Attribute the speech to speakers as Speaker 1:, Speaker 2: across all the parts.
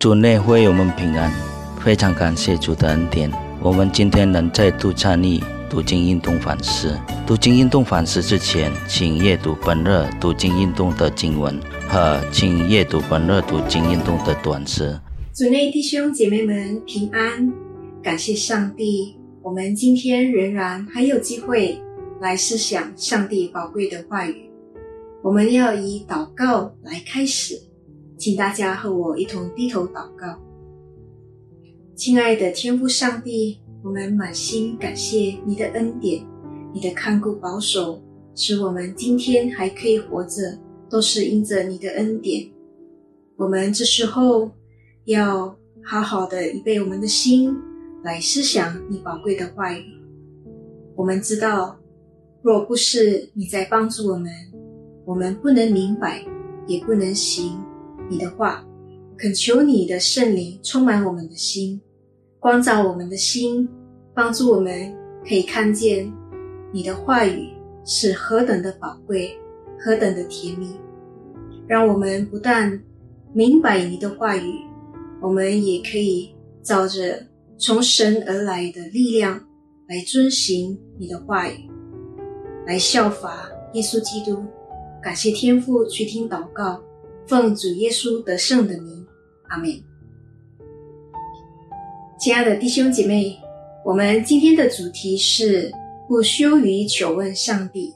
Speaker 1: 主内会友们平安，非常感谢主的恩典。我们今天能再度参与读经运动反思。读经运动反思之前，请阅读本日读经运动的经文和请阅读本日读经运动的短诗。
Speaker 2: 主内弟兄姐妹们平安，感谢上帝，我们今天仍然还有机会来思想上帝宝贵的话语。我们要以祷告来开始。请大家和我一同低头祷告，亲爱的天父上帝，我们满心感谢你的恩典，你的看顾保守，使我们今天还可以活着，都是因着你的恩典。我们这时候要好好的预备我们的心，来思想你宝贵的话语。我们知道，若不是你在帮助我们，我们不能明白，也不能行。你的话，恳求你的圣灵充满我们的心，光照我们的心，帮助我们可以看见你的话语是何等的宝贵，何等的甜蜜。让我们不但明白你的话语，我们也可以照着从神而来的力量来遵行你的话语，来效法耶稣基督。感谢天父去听祷告。奉主耶稣得胜的名，阿门。亲爱的弟兄姐妹，我们今天的主题是不羞于求问上帝。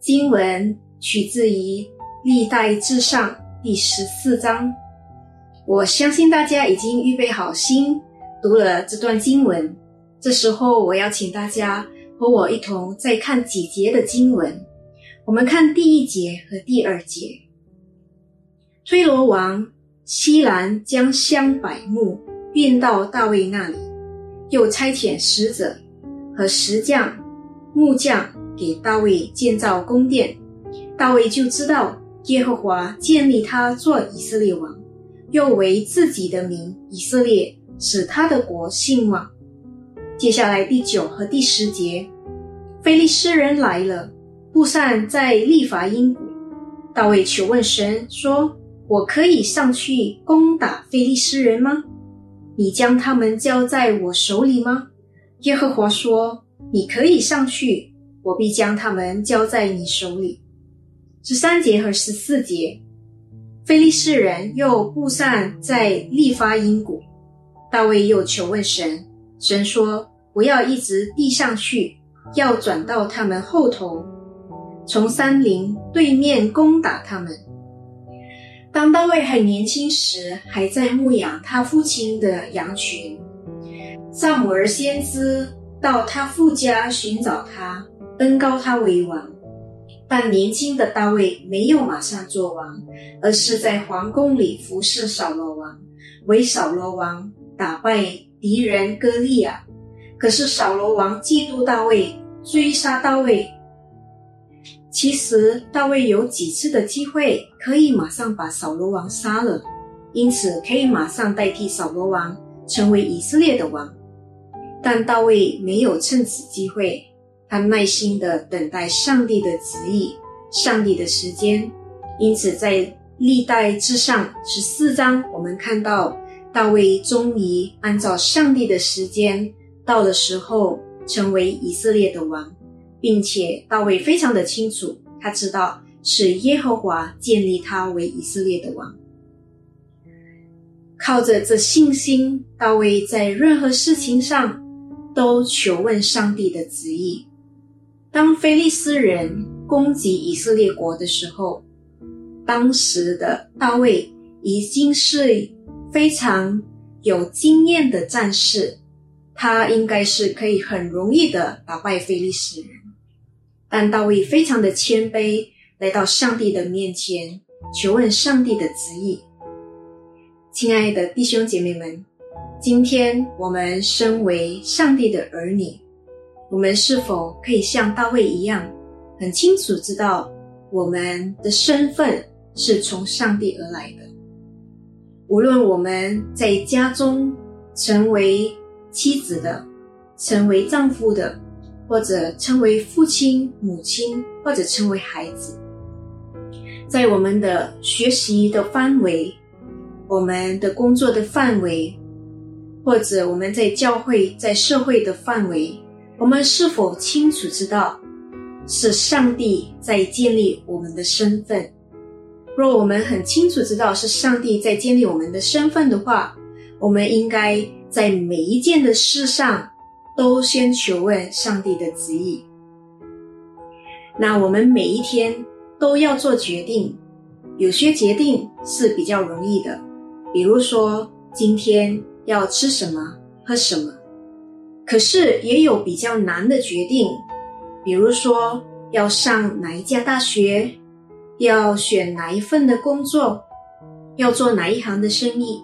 Speaker 2: 经文取自于历代至上第十四章。我相信大家已经预备好心读了这段经文。这时候，我要请大家和我一同再看几节的经文。我们看第一节和第二节。推罗王西兰将香柏木运到大卫那里，又差遣使者和石匠、木匠给大卫建造宫殿。大卫就知道耶和华建立他做以色列王，又为自己的名以色列使他的国兴旺。接下来第九和第十节，菲利斯人来了，布善在利法因谷。大卫求问神说。我可以上去攻打非利士人吗？你将他们交在我手里吗？耶和华说：“你可以上去，我必将他们交在你手里。”十三节和十四节，非利士人又布散在利发因谷。大卫又求问神，神说：“不要一直递上去，要转到他们后头，从山林对面攻打他们。”当大卫很年轻时，还在牧养他父亲的羊群。萨姆尔先知到他父家寻找他，登高他为王。但年轻的大卫没有马上做王，而是在皇宫里服侍扫罗王，为扫罗王打败敌人歌利亚。可是扫罗王嫉妒大卫，追杀大卫。其实大卫有几次的机会可以马上把扫罗王杀了，因此可以马上代替扫罗王成为以色列的王。但大卫没有趁此机会，他耐心的等待上帝的旨意、上帝的时间。因此，在历代之上十四章，我们看到大卫终于按照上帝的时间到的时候，成为以色列的王。并且大卫非常的清楚，他知道是耶和华建立他为以色列的王。靠着这信心，大卫在任何事情上都求问上帝的旨意。当菲利斯人攻击以色列国的时候，当时的大卫已经是非常有经验的战士，他应该是可以很容易的打败菲利斯人。但大卫非常的谦卑，来到上帝的面前，求问上帝的旨意。亲爱的弟兄姐妹们，今天我们身为上帝的儿女，我们是否可以像大卫一样，很清楚知道我们的身份是从上帝而来的？无论我们在家中成为妻子的，成为丈夫的。或者称为父亲、母亲，或者称为孩子，在我们的学习的范围，我们的工作的范围，或者我们在教会、在社会的范围，我们是否清楚知道是上帝在建立我们的身份？若我们很清楚知道是上帝在建立我们的身份的话，我们应该在每一件的事上都先求问上帝的旨意。那我们每一天都要做决定，有些决定是比较容易的，比如说今天要吃什么、喝什么。可是也有比较难的决定，比如说要上哪一家大学。要选哪一份的工作，要做哪一行的生意，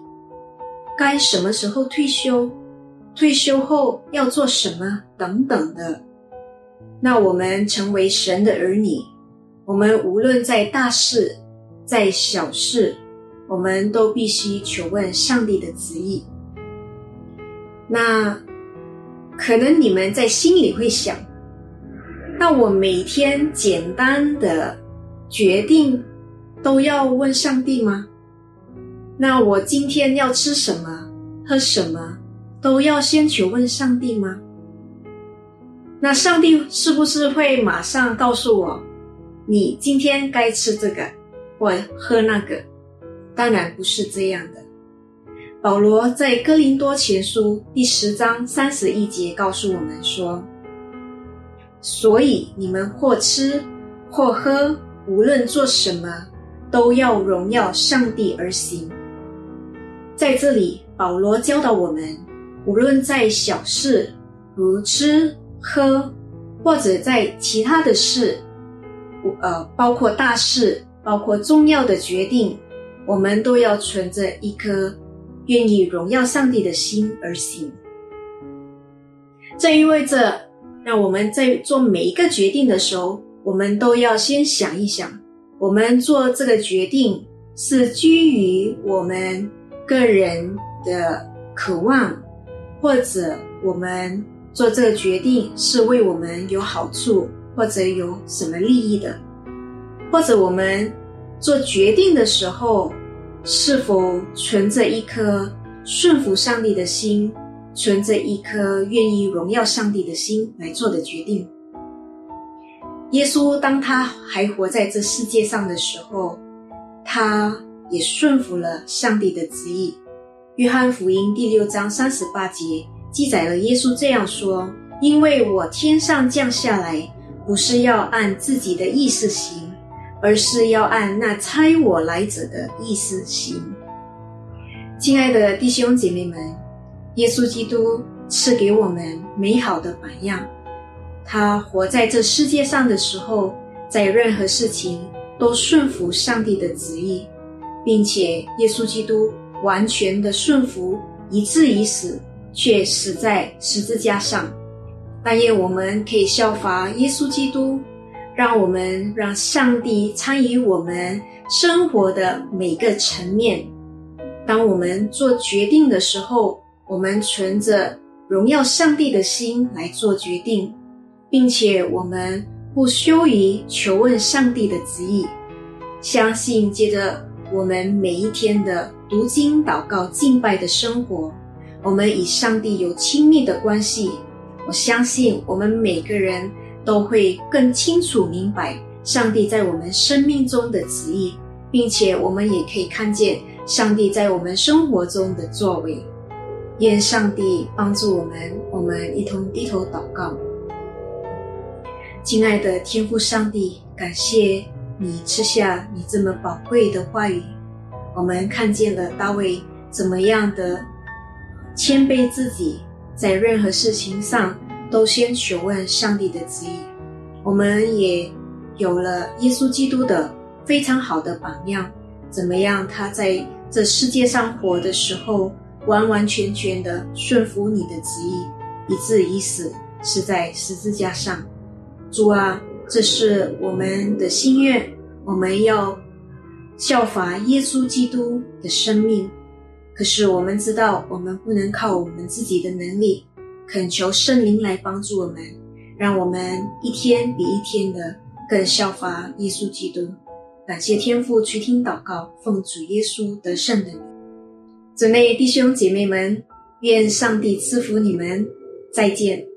Speaker 2: 该什么时候退休，退休后要做什么等等的。那我们成为神的儿女，我们无论在大事，在小事，我们都必须求问上帝的旨意。那可能你们在心里会想，那我每天简单的。决定都要问上帝吗？那我今天要吃什么、喝什么，都要先求问上帝吗？那上帝是不是会马上告诉我，你今天该吃这个或喝那个？当然不是这样的。保罗在哥林多前书第十章三十一节告诉我们说：“所以你们或吃或喝。”无论做什么，都要荣耀上帝而行。在这里，保罗教导我们，无论在小事如吃喝，或者在其他的事，呃，包括大事，包括重要的决定，我们都要存着一颗愿意荣耀上帝的心而行。这意味着，让我们在做每一个决定的时候。我们都要先想一想，我们做这个决定是基于我们个人的渴望，或者我们做这个决定是为我们有好处，或者有什么利益的，或者我们做决定的时候是否存着一颗顺服上帝的心，存着一颗愿意荣耀上帝的心来做的决定。耶稣当他还活在这世界上的时候，他也顺服了上帝的旨意。约翰福音第六章三十八节记载了耶稣这样说：“因为我天上降下来，不是要按自己的意思行，而是要按那差我来者的意思行。”亲爱的弟兄姐妹们，耶稣基督赐给我们美好的榜样。他活在这世界上的时候，在任何事情都顺服上帝的旨意，并且耶稣基督完全的顺服，以至于死，却死在十字架上。但愿我们可以效法耶稣基督，让我们让上帝参与我们生活的每个层面。当我们做决定的时候，我们存着荣耀上帝的心来做决定。并且我们不羞于求问上帝的旨意，相信接着我们每一天的读经、祷告、敬拜的生活，我们与上帝有亲密的关系。我相信我们每个人都会更清楚明白上帝在我们生命中的旨意，并且我们也可以看见上帝在我们生活中的作为。愿上帝帮助我们，我们一同低头祷告。亲爱的天父上帝，感谢你吃下你这么宝贵的话语。我们看见了大卫怎么样的谦卑自己，在任何事情上都先求问上帝的旨意。我们也有了耶稣基督的非常好的榜样，怎么样他在这世界上活的时候，完完全全的顺服你的旨意，以至于死，是在十字架上。主啊，这是我们的心愿。我们要效法耶稣基督的生命。可是我们知道，我们不能靠我们自己的能力。恳求圣灵来帮助我们，让我们一天比一天的更效法耶稣基督。感谢天父去听祷告，奉主耶稣得胜的名。姊妹弟兄姐妹们，愿上帝赐福你们，再见。